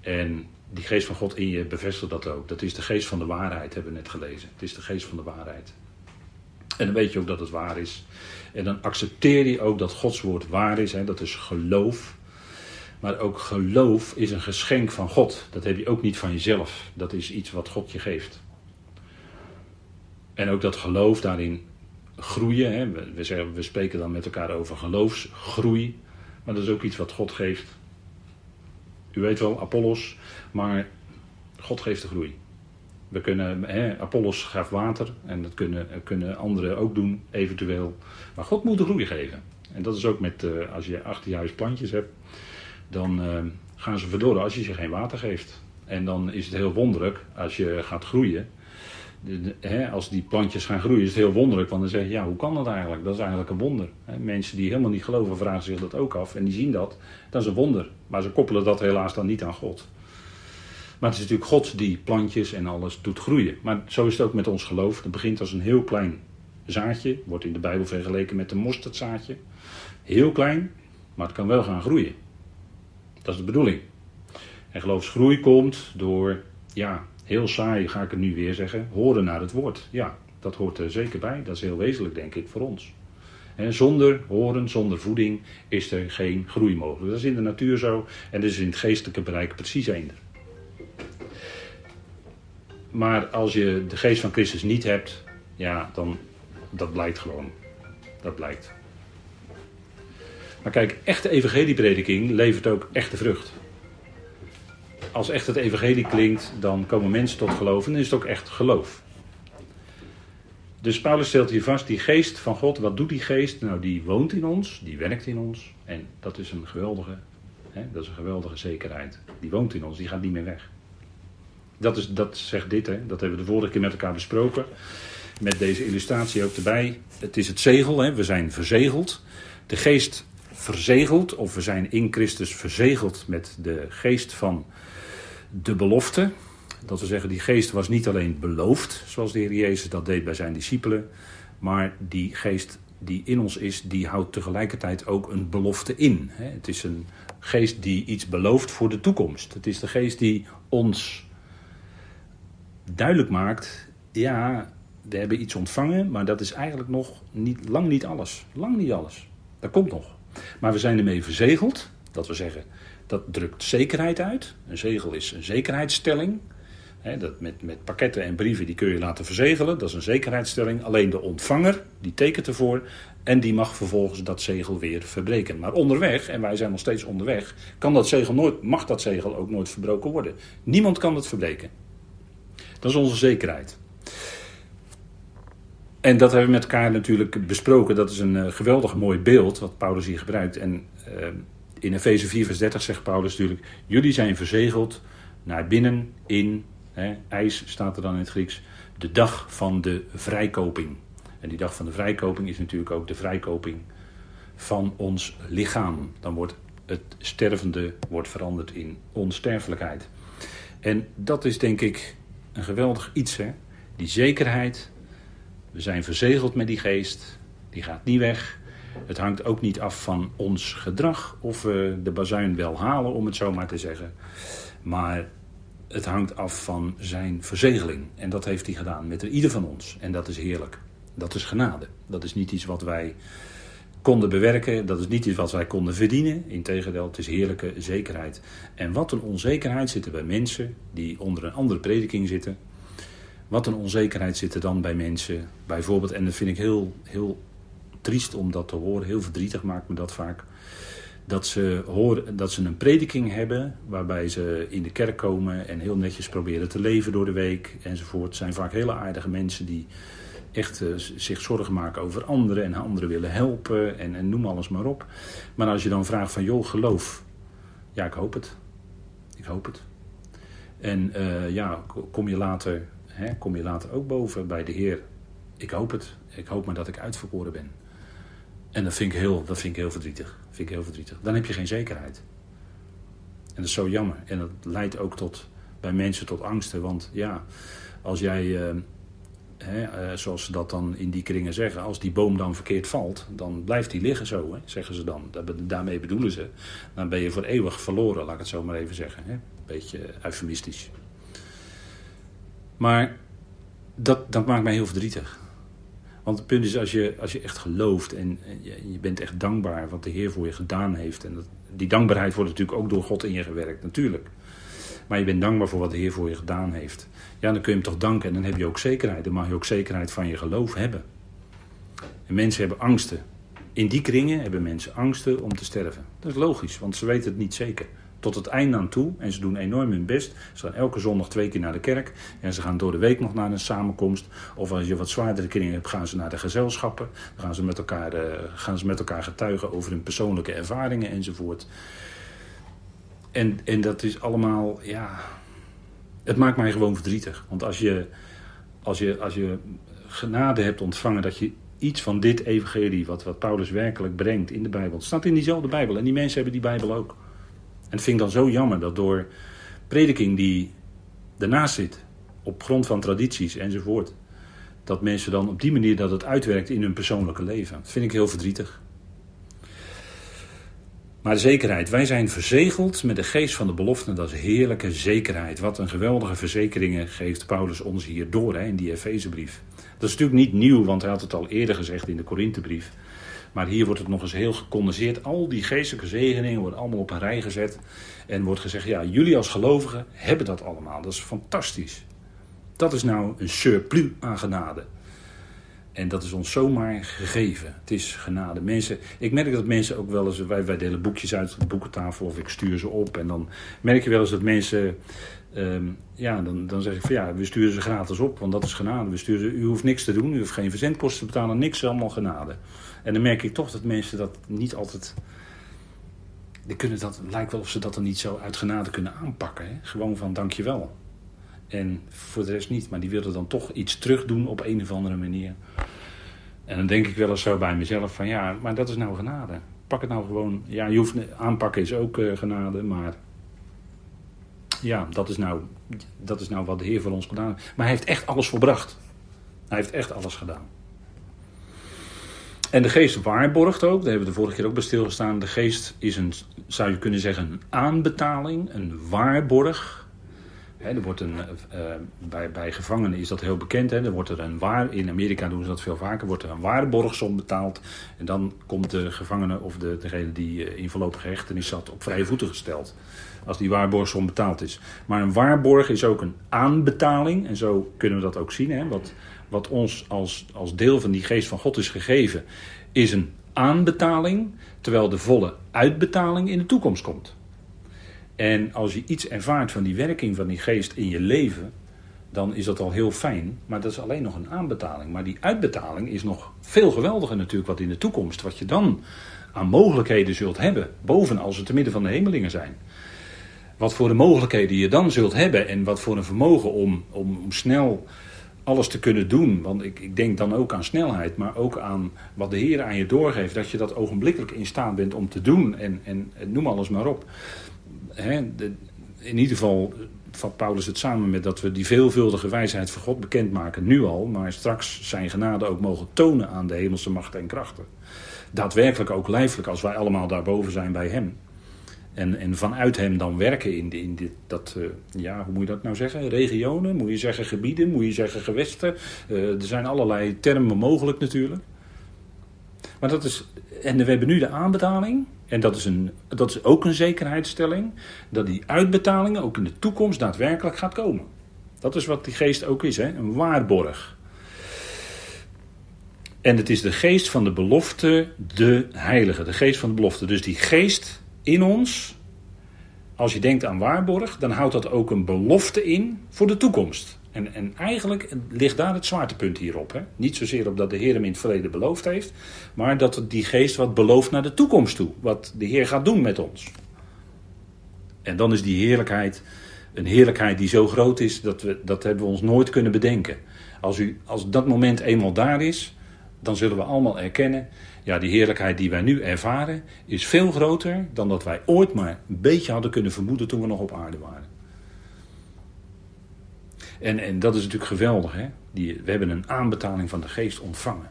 En die geest van God in je bevestigt dat ook. Dat is de geest van de waarheid, hebben we net gelezen. Het is de geest van de waarheid. En dan weet je ook dat het waar is. En dan accepteer je ook dat Gods woord waar is. Hè? Dat is geloof. Maar ook geloof is een geschenk van God. Dat heb je ook niet van jezelf. Dat is iets wat God je geeft. En ook dat geloof daarin groeien. Hè. We, zeggen, we spreken dan met elkaar over geloofsgroei. Maar dat is ook iets wat God geeft. U weet wel, Apollos. Maar God geeft de groei. We kunnen, hè, Apollos gaf water. En dat kunnen, kunnen anderen ook doen, eventueel. Maar God moet de groei geven. En dat is ook met, uh, als je achter je huis plantjes hebt. Dan uh, gaan ze verdorren als je ze geen water geeft. En dan is het heel wonderlijk als je gaat groeien hè, als die plantjes gaan groeien, is het heel wonderlijk. Want dan zeg je, ja, hoe kan dat eigenlijk? Dat is eigenlijk een wonder. Hè, mensen die helemaal niet geloven, vragen zich dat ook af. En die zien dat. Dat is een wonder. Maar ze koppelen dat helaas dan niet aan God. Maar het is natuurlijk God die plantjes en alles doet groeien. Maar zo is het ook met ons geloof. Het begint als een heel klein zaadje. Wordt in de Bijbel vergeleken met een mosterdzaadje. Heel klein, maar het kan wel gaan groeien. Dat is de bedoeling. En geloofsgroei komt door ja, heel saai ga ik het nu weer zeggen, horen naar het woord. Ja, dat hoort er zeker bij. Dat is heel wezenlijk, denk ik, voor ons. En zonder horen, zonder voeding, is er geen groei mogelijk. Dat is in de natuur zo en dat is in het geestelijke bereik precies eender. Maar als je de geest van Christus niet hebt, ja, dan dat blijkt gewoon. Dat blijkt. Maar kijk, echte evangelieprediking levert ook echte vrucht. Als echt het evangelie klinkt, dan komen mensen tot geloven en is het ook echt geloof. Dus Paulus stelt hier vast, die geest van God, wat doet die geest? Nou, die woont in ons, die werkt in ons. En dat is een geweldige, hè, dat is een geweldige zekerheid. Die woont in ons, die gaat niet meer weg. Dat, is, dat zegt dit, hè, dat hebben we de vorige keer met elkaar besproken. Met deze illustratie ook erbij. Het is het zegel, hè, we zijn verzegeld. De geest verzegeld, of we zijn in Christus verzegeld met de geest van de belofte. Dat we zeggen, die geest was niet alleen beloofd, zoals de Heer Jezus dat deed bij zijn discipelen. Maar die geest die in ons is, die houdt tegelijkertijd ook een belofte in. Het is een geest die iets belooft voor de toekomst. Het is de geest die ons duidelijk maakt, ja, we hebben iets ontvangen, maar dat is eigenlijk nog niet, lang niet alles. Lang niet alles. Dat komt nog. Maar we zijn ermee verzegeld. Dat we zeggen, dat drukt zekerheid uit. Een zegel is een zekerheidsstelling. dat met, met pakketten en brieven die kun je laten verzegelen. Dat is een zekerheidsstelling. Alleen de ontvanger die tekent ervoor. En die mag vervolgens dat zegel weer verbreken. Maar onderweg, en wij zijn nog steeds onderweg, kan dat zegel nooit, mag dat zegel ook nooit verbroken worden. Niemand kan het verbreken. Dat is onze zekerheid. En dat hebben we met elkaar natuurlijk besproken. Dat is een uh, geweldig mooi beeld wat Paulus hier gebruikt. En uh, in Efeze 4, vers 30 zegt Paulus natuurlijk: Jullie zijn verzegeld naar binnen in, hè, ijs staat er dan in het Grieks, de dag van de vrijkoping. En die dag van de vrijkoping is natuurlijk ook de vrijkoping van ons lichaam. Dan wordt het stervende wordt veranderd in onsterfelijkheid. En dat is denk ik een geweldig iets, hè? Die zekerheid. We zijn verzegeld met die geest. Die gaat niet weg. Het hangt ook niet af van ons gedrag of we de bazuin wel halen, om het zo maar te zeggen. Maar het hangt af van zijn verzegeling. En dat heeft hij gedaan met ieder van ons. En dat is heerlijk. Dat is genade. Dat is niet iets wat wij konden bewerken. Dat is niet iets wat wij konden verdienen. Integendeel, het is heerlijke zekerheid. En wat een onzekerheid zit er bij mensen die onder een andere prediking zitten. Wat een onzekerheid zit er dan bij mensen. Bijvoorbeeld, en dat vind ik heel, heel triest om dat te horen. Heel verdrietig maakt me dat vaak. Dat ze, horen, dat ze een prediking hebben waarbij ze in de kerk komen en heel netjes proberen te leven door de week enzovoort. Het zijn vaak hele aardige mensen die echt uh, zich zorgen maken over anderen en anderen willen helpen en, en, noem alles maar op. Maar als je dan vraagt van joh, geloof. Ja, ik hoop het. Ik hoop het. En uh, ja, kom je, later, hè, kom je later ook boven bij de Heer. Ik hoop het. Ik hoop maar dat ik uitverkoren ben. En dat vind ik heel, dat vind ik heel verdrietig. Vind ik heel verdrietig. Dan heb je geen zekerheid. En dat is zo jammer. En dat leidt ook tot, bij mensen tot angsten. Want ja, als jij, uh, hè, uh, zoals ze dat dan in die kringen zeggen, als die boom dan verkeerd valt, dan blijft die liggen zo, hè, zeggen ze dan. Daarmee bedoelen ze. Dan ben je voor eeuwig verloren, laat ik het zo maar even zeggen. Hè. Beetje eufemistisch. Maar dat, dat maakt mij heel verdrietig. Want het punt is, als je, als je echt gelooft en, je, bent echt dankbaar wat de Heer voor je gedaan heeft. En dat, die dankbaarheid wordt natuurlijk ook door God in je gewerkt, natuurlijk. Maar je bent dankbaar voor wat de Heer voor je gedaan heeft. Ja, dan kun je hem toch danken en dan heb je ook zekerheid. Dan mag je ook zekerheid van je geloof hebben. En mensen hebben angsten. In die kringen hebben mensen angsten om te sterven. Dat is logisch, want ze weten het niet zeker tot het einde aan toe. En ze doen enorm hun best. Ze gaan elke zondag twee keer naar de kerk. En ze gaan door de week nog naar een samenkomst. Of als je wat zwaardere kringen hebt, gaan ze naar de gezelschappen. Dan gaan ze met elkaar, uh, gaan ze met elkaar getuigen over hun persoonlijke ervaringen enzovoort. En, en dat is allemaal, ja. Het maakt mij gewoon verdrietig. Want als je, als je, als je genade hebt ontvangen dat je iets van dit evangelie, wat, wat Paulus werkelijk brengt in de Bijbel. Het staat in diezelfde Bijbel en die mensen hebben die Bijbel ook. En het vind ik dan zo jammer dat door prediking die ernaast zit, op grond van tradities enzovoort, dat mensen dan op die manier dat het uitwerkt in hun persoonlijke leven. Dat vind ik heel verdrietig. Maar de zekerheid, wij zijn verzegeld met de geest van de belofte. Dat is heerlijke zekerheid. Wat een geweldige verzekeringen geeft Paulus ons hier door hè, in die Efezebrief. Dat is natuurlijk niet nieuw, want hij had het al eerder gezegd in de Korinthebrief. Maar hier wordt het nog eens heel gecondenseerd. Al die geestelijke zegeningen worden allemaal op een rij gezet. En wordt gezegd, ja, jullie als gelovigen hebben dat allemaal. Dat is fantastisch. Dat is nou een surplus aan genade. En dat is ons zomaar gegeven. Het is genade. Mensen, ik merk dat mensen ook wel eens. Wij, wij delen boekjes uit de boekentafel of ik stuur ze op. En dan merk je wel eens dat mensen. ehm, ja, dan, dan zeg ik van ja, we sturen ze gratis op, want dat is genade. We sturen, u hoeft niks te doen, u hoeft geen verzendkosten te betalen, niks, allemaal genade. En dan merk ik toch dat mensen dat niet altijd. Die kunnen dat, lijkt wel of ze dat dan niet zo uit genade kunnen aanpakken. Hè? Gewoon van dankjewel. En voor de rest niet, maar die willen dan toch iets terugdoen op een of andere manier. En dan denk ik wel eens zo bij mezelf van ja, maar dat is nou genade. Pak het nou gewoon. Ja, je hoeft aanpakken is ook eh, genade, maar ja, dat is, nou, dat is nou wat de Heer voor ons gedaan heeft. Maar hij heeft echt alles volbracht. Hij heeft echt alles gedaan. En de geest waarborgt ook, daar hebben we de vorige keer ook bij stilgestaan. De geest is een, zou je kunnen zeggen, een aanbetaling, een waarborg. Er wordt een, eh, eh, bij, bij gevangenen is dat heel bekend. Er wordt er een waar, in Amerika doen ze dat veel vaker, wordt er een waarborgsom betaald. En dan komt de gevangene of de, degene die eh, in voorlopige hechtenis zat op vrije voeten gesteld. Als die waarborgsom betaald is. Maar een waarborg is ook een aanbetaling. En zo kunnen we dat ook zien. Wat, wat ons als, als deel van die geest van God is gegeven, is een aanbetaling. Terwijl de volle uitbetaling in de toekomst komt. En als je iets ervaart van die werking van die geest in je leven, dan is dat al heel fijn. Maar dat is alleen nog een aanbetaling. Maar die uitbetaling is nog veel geweldiger natuurlijk wat in de toekomst. Wat je dan aan mogelijkheden zult hebben. Boven als het te midden van de hemelingen zijn. Wat voor de mogelijkheden je dan zult hebben. En wat voor een vermogen om, om, om snel alles te kunnen doen. Want ik, ik denk dan ook aan snelheid. Maar ook aan wat de Heer aan je doorgeeft. Dat je dat ogenblikkelijk in staat bent om te doen. En, en, noem alles maar op. In ieder geval vat Paulus het samen met dat we die veelvuldige wijsheid van God bekendmaken, nu al, maar straks zijn genade ook mogen tonen aan de hemelse machten en krachten. Daadwerkelijk ook lijfelijk, als wij allemaal daarboven zijn bij Hem. En, en vanuit Hem dan werken in, in dit, dat, uh, ja, hoe moet je dat nou zeggen? Regionen, moet je zeggen gebieden, moet je zeggen gewesten. Uh, er zijn allerlei termen mogelijk natuurlijk. Maar dat is, en we hebben nu de aanbetaling. En dat is, een, dat is ook een zekerheidsstelling. Dat die uitbetalingen ook in de toekomst daadwerkelijk gaat komen. Dat is wat die geest ook is, hè? een waarborg. En het is de geest van de belofte, de heilige. De geest van de belofte. Dus die geest in ons, als je denkt aan waarborg, dan houdt dat ook een belofte in voor de toekomst. En, en eigenlijk ligt daar het zwaartepunt hierop. Hè? Niet zozeer op dat de Heer hem in het verleden beloofd heeft, maar dat die geest wat belooft naar de toekomst toe. Wat de Heer gaat doen met ons. En dan is die heerlijkheid een heerlijkheid die zo groot is dat we dat hebben we ons nooit kunnen bedenken. Als, u, als dat moment eenmaal daar is, dan zullen we allemaal erkennen. Ja, die heerlijkheid die wij nu ervaren is veel groter dan dat wij ooit maar een beetje hadden kunnen vermoeden toen we nog op aarde waren. En, en dat is natuurlijk geweldig. Hè? Die, we hebben een aanbetaling van de geest ontvangen.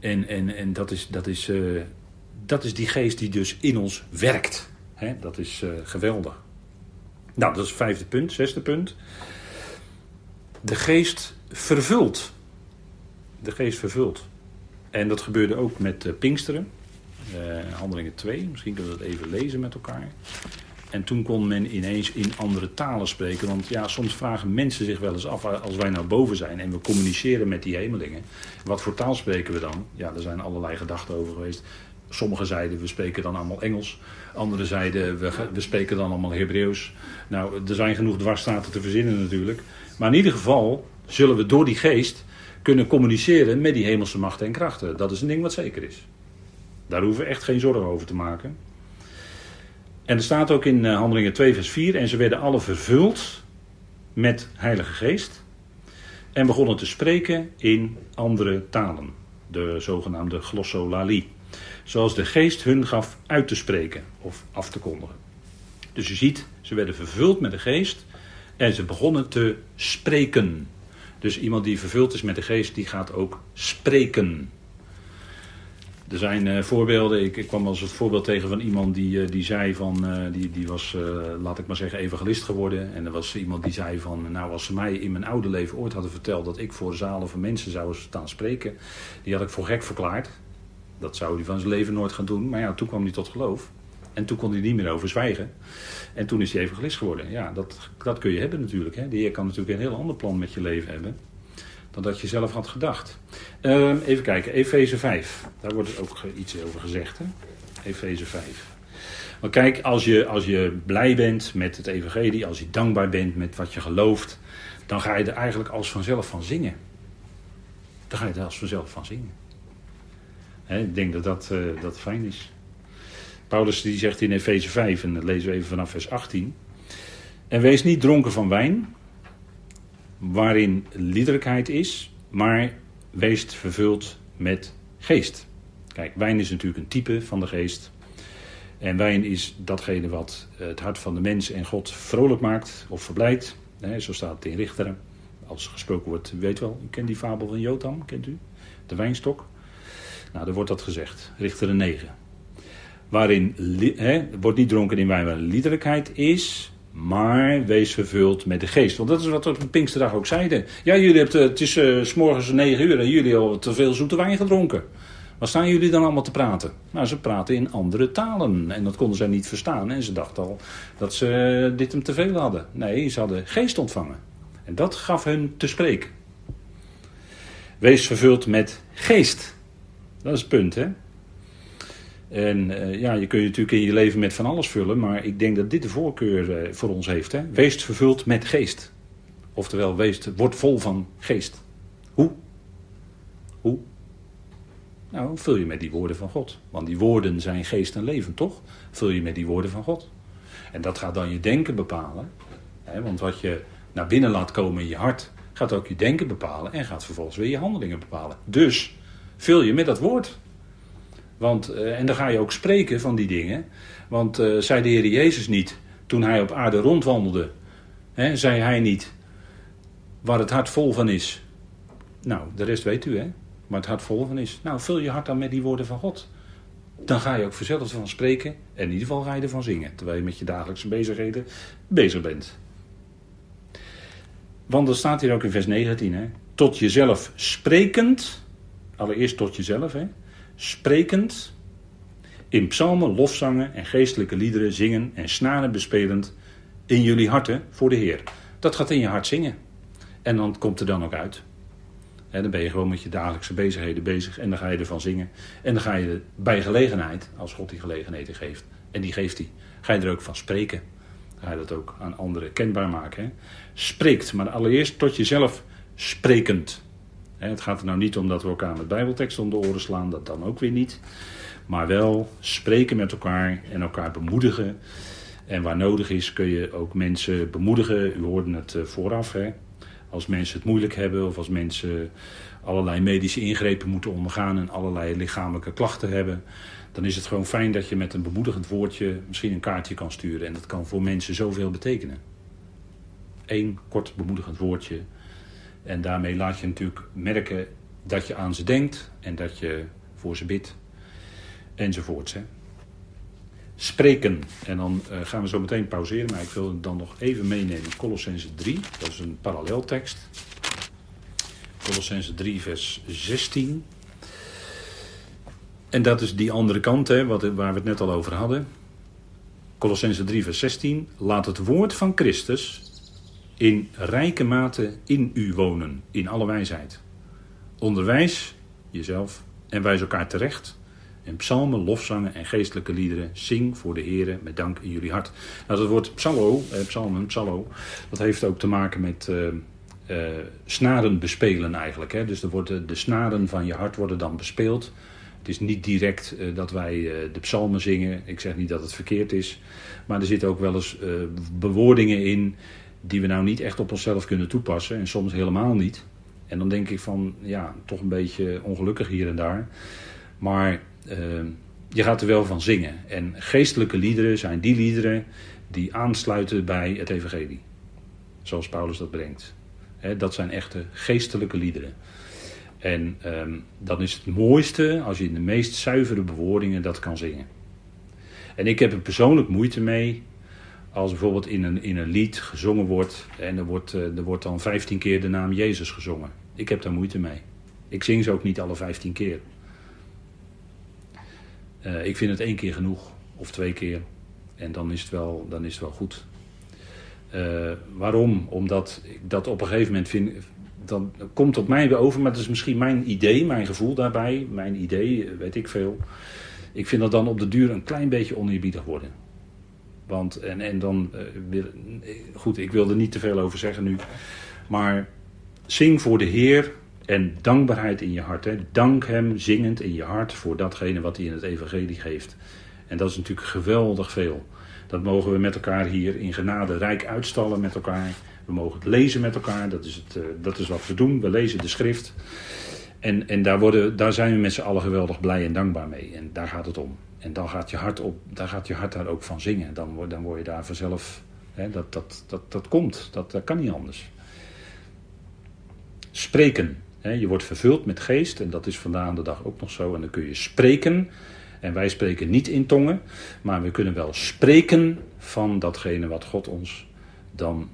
En, en, en dat, is, dat, is, uh, dat is die geest die dus in ons werkt. Hè? Dat is uh, geweldig. Nou, dat is het vijfde punt. Zesde punt. De geest vervult. De geest vervult. En dat gebeurde ook met uh, Pinksteren. handelingen 2. Misschien kunnen we dat even lezen met elkaar. En toen kon men ineens in andere talen spreken. Want ja, soms vragen mensen zich wel eens af, als wij nou boven zijn en we communiceren met die hemelingen. Wat voor taal spreken we dan? Ja, er zijn allerlei gedachten over geweest. Sommigen zeiden, we spreken dan allemaal Engels. Anderen zeiden, we, we spreken dan allemaal Hebreeuws. Nou, er zijn genoeg dwarsstaten te verzinnen natuurlijk. Maar in ieder geval zullen we door die geest kunnen communiceren met die hemelse machten en krachten. Dat is een ding wat zeker is. Daar hoeven we echt geen zorgen over te maken. En er staat ook in Handelingen 2, vers 4: En ze werden alle vervuld met Heilige Geest. En begonnen te spreken in andere talen. De zogenaamde glossolalie. Zoals de Geest hun gaf uit te spreken of af te kondigen. Dus je ziet, ze werden vervuld met de Geest. En ze begonnen te spreken. Dus iemand die vervuld is met de Geest, die gaat ook spreken. Er zijn uh, voorbeelden. Ik, kwam als het voorbeeld tegen van iemand die, uh, die zei van. Uh, die, die was, laat ik maar zeggen, evangelist geworden. En er was iemand die zei van. Nou, als ze mij in mijn oude leven ooit hadden verteld dat ik voor zalen van mensen zou staan spreken. Die had ik voor gek verklaard. Dat zou hij van zijn leven nooit gaan doen. Maar ja, toen kwam hij tot geloof. En toen kon hij niet meer over zwijgen. En toen is hij evangelist geworden. Ja, dat, dat kun je hebben natuurlijk. Hè. De Heer kan natuurlijk een heel ander plan met je leven hebben dan dat je zelf had gedacht. Uh, even kijken, Efeze 5. Daar wordt ook iets over gezegd. Efeze 5. Maar kijk, als je, als je blij bent met het evangelie, als je dankbaar bent met wat je gelooft, dan ga je er eigenlijk als vanzelf van zingen. Dan ga je er als vanzelf van zingen. Ik denk dat dat, uh, dat fijn is. Paulus die zegt in Efeze 5, en dat lezen we even vanaf vers 18. En wees niet dronken van wijn, waarin liederlijkheid is, maar wees vervuld met geest. Kijk, wijn is natuurlijk een type van de geest. En wijn is datgene wat het hart van de mens en God vrolijk maakt of verblijdt. Zo staat het in Richteren. Als gesproken wordt, u weet wel, u kent die fabel van Jotam, kent u? De wijnstok. Nou, daar wordt dat gezegd. Richteren 9. Waarin, wordt niet dronken in wijn waar liederlijkheid is, maar wees vervuld met de geest. Want dat is wat we op Pinksterdag ook zeiden. Ja, jullie hebben, het is uh, s morgens 9 uur en jullie hebben te veel zoete wijn gedronken. Wat staan jullie dan allemaal te praten? Nou, ze praten in andere talen. En dat konden zij niet verstaan. En ze dachten al dat ze dit hem te veel hadden. Nee, ze hadden geest ontvangen. En dat gaf hun te spreken. Wees vervuld met geest. Dat is het punt, hè? En uh, ja, je kunt je natuurlijk in je leven met van alles vullen, maar ik denk dat dit de voorkeur uh, voor ons heeft. Hè? Wees vervuld met geest. Oftewel, wees, word vol van geest. Hoe? Hoe? Nou, vul je met die woorden van God. Want die woorden zijn geest en leven, toch? Vul je met die woorden van God. En dat gaat dan je denken bepalen. Hè? Want wat je naar binnen laat komen in je hart, gaat ook je denken bepalen en gaat vervolgens weer je handelingen bepalen. Dus vul je met dat woord. Want, uh, en dan ga je ook spreken van die dingen. Want uh, zei de Heer Jezus niet, toen hij op aarde rondwandelde, hè, zei hij niet, waar het hart vol van is. Nou, de rest weet u, hè? Waar het hart vol van is. Nou, vul je hart dan met die woorden van God. Dan ga je ook vanzelf van spreken. En in ieder geval ga je ervan zingen. Terwijl je met je dagelijkse bezigheden bezig bent. Want er staat hier ook in vers 19, hè? Tot jezelf sprekend. Allereerst tot jezelf, hè? Sprekend, in psalmen, lofzangen en geestelijke liederen zingen en snaren bespelend in jullie harten voor de Heer. Dat gaat in je hart zingen. En dan komt er dan ook uit. dan ben je gewoon met je dagelijkse bezigheden bezig en dan ga je ervan zingen. En dan ga je bij gelegenheid, als God die gelegenheden geeft, en die geeft hij, ga je er ook van spreken. Ga je dat ook aan anderen kenbaar maken. Spreekt, maar allereerst tot jezelf sprekend. Het gaat er nou niet om dat we elkaar met bijbelteksten om de oren slaan, dat dan ook weer niet. Maar wel spreken met elkaar en elkaar bemoedigen. En waar nodig is kun je ook mensen bemoedigen. U hoorde het eh, vooraf. Hè? Als mensen het moeilijk hebben of als mensen allerlei medische ingrepen moeten ondergaan en allerlei lichamelijke klachten hebben. Dan is het gewoon fijn dat je met een bemoedigend woordje misschien een kaartje kan sturen. En dat kan voor mensen zoveel betekenen. Eén kort bemoedigend woordje en daarmee laat je natuurlijk merken dat je aan ze denkt en dat je voor ze bidt. Enzovoorts. Hè. Spreken. En dan uh, gaan we zo meteen pauzeren, maar ik wil dan nog even meenemen. Colossense 3, dat is een paralleltekst. Colossense 3, vers 16. En dat is die andere kant, hè, wat, waar we het net al over hadden. Colossense 3, vers 16. Laat het woord van Christus in rijke mate in u wonen, in alle wijsheid. Onderwijs jezelf en wijs elkaar terecht. En psalmen, lofzangen en geestelijke liederen, zing voor de Heer met dank in jullie hart. Nou, dat woord psallo, eh, psalmen, psallo, dat heeft ook te maken met uh, uh, snaren bespelen eigenlijk. Hè? Dus er de snaren van je hart worden dan bespeeld. Het is niet direct dat wij de psalmen zingen. Ik zeg niet dat het verkeerd is. Maar er zitten ook wel eens bewoordingen in die we nou niet echt op onszelf kunnen toepassen en soms helemaal niet. En dan denk ik van, ja, toch een beetje ongelukkig hier en daar. Maar uh, je gaat er wel van zingen. En geestelijke liederen zijn die liederen die aansluiten bij het evangelie. Zoals Paulus dat brengt. Dat zijn echte geestelijke liederen. En ehm, dan is het mooiste als je in de meest zuivere bewoordingen dat kan zingen. En ik heb er persoonlijk moeite mee als bijvoorbeeld in een, in een lied gezongen wordt en er wordt, eh, er wordt dan 15 keer de naam Jezus gezongen. Ik heb daar moeite mee. Ik zing ze ook niet alle 15 keer. Uh, ik vind het één keer genoeg, of twee keer. En dan is het wel, dan is het wel goed. Uh, waarom? Omdat dat op een gegeven moment vind. Dan komt op mij weer over, maar dat is misschien mijn idee, mijn gevoel daarbij. Mijn idee, weet ik veel. Ik vind dat dan op de duur een klein beetje oneerbiedig worden. Want, en, en dan, uh, goed, ik wil er niet te veel over zeggen nu. Maar zing voor de Heer en dankbaarheid in je hart. Hè. Dank Hem zingend in je hart voor datgene wat Hij in het Evangelie geeft. En dat is natuurlijk geweldig veel. Dat mogen we met elkaar hier in genade rijk uitstallen met elkaar. We mogen het lezen met elkaar, dat is, het, uh, dat is wat we doen. We lezen de schrift. En, en daar, worden, daar zijn we met z'n allen geweldig blij en dankbaar mee. En daar gaat het om. En dan gaat je hart, op, daar, gaat je hart daar ook van zingen. Dan, dan word je daar vanzelf. Hè, dat, dat, dat, dat komt, dat, dat kan niet anders. Spreken. Hè, je wordt vervuld met geest en dat is vandaag de dag ook nog zo. En dan kun je spreken. En wij spreken niet in tongen, maar we kunnen wel spreken van datgene wat God ons dan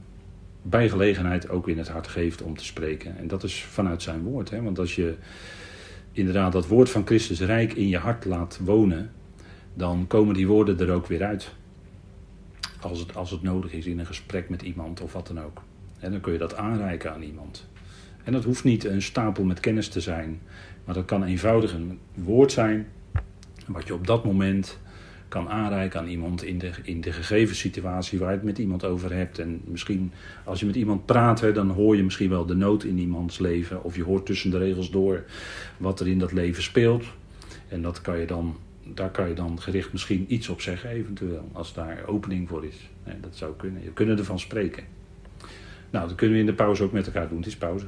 bij gelegenheid ook in het hart geeft om te spreken. En dat is vanuit zijn woord. Hè? Want als je inderdaad dat woord van Christus Rijk in je hart laat wonen, dan komen die woorden er ook weer uit. Als het, als het nodig is in een gesprek met iemand of wat dan ook. En dan kun je dat aanreiken aan iemand. En dat hoeft niet een stapel met kennis te zijn, maar dat kan eenvoudig een woord zijn wat je op dat moment kan aanreiken aan iemand in de, in de gegeven situatie waar je het met iemand over hebt. En misschien als je met iemand praat, dan hoor je misschien wel de nood in iemands leven. Of je hoort tussen de regels door wat er in dat leven speelt. En dat kan je dan, daar kan je dan gericht misschien iets op zeggen, eventueel. Als daar opening voor is. dat zou kunnen. Je kunnen ervan spreken. Nou, dat kunnen we in de pauze ook met elkaar doen. Het is pauze.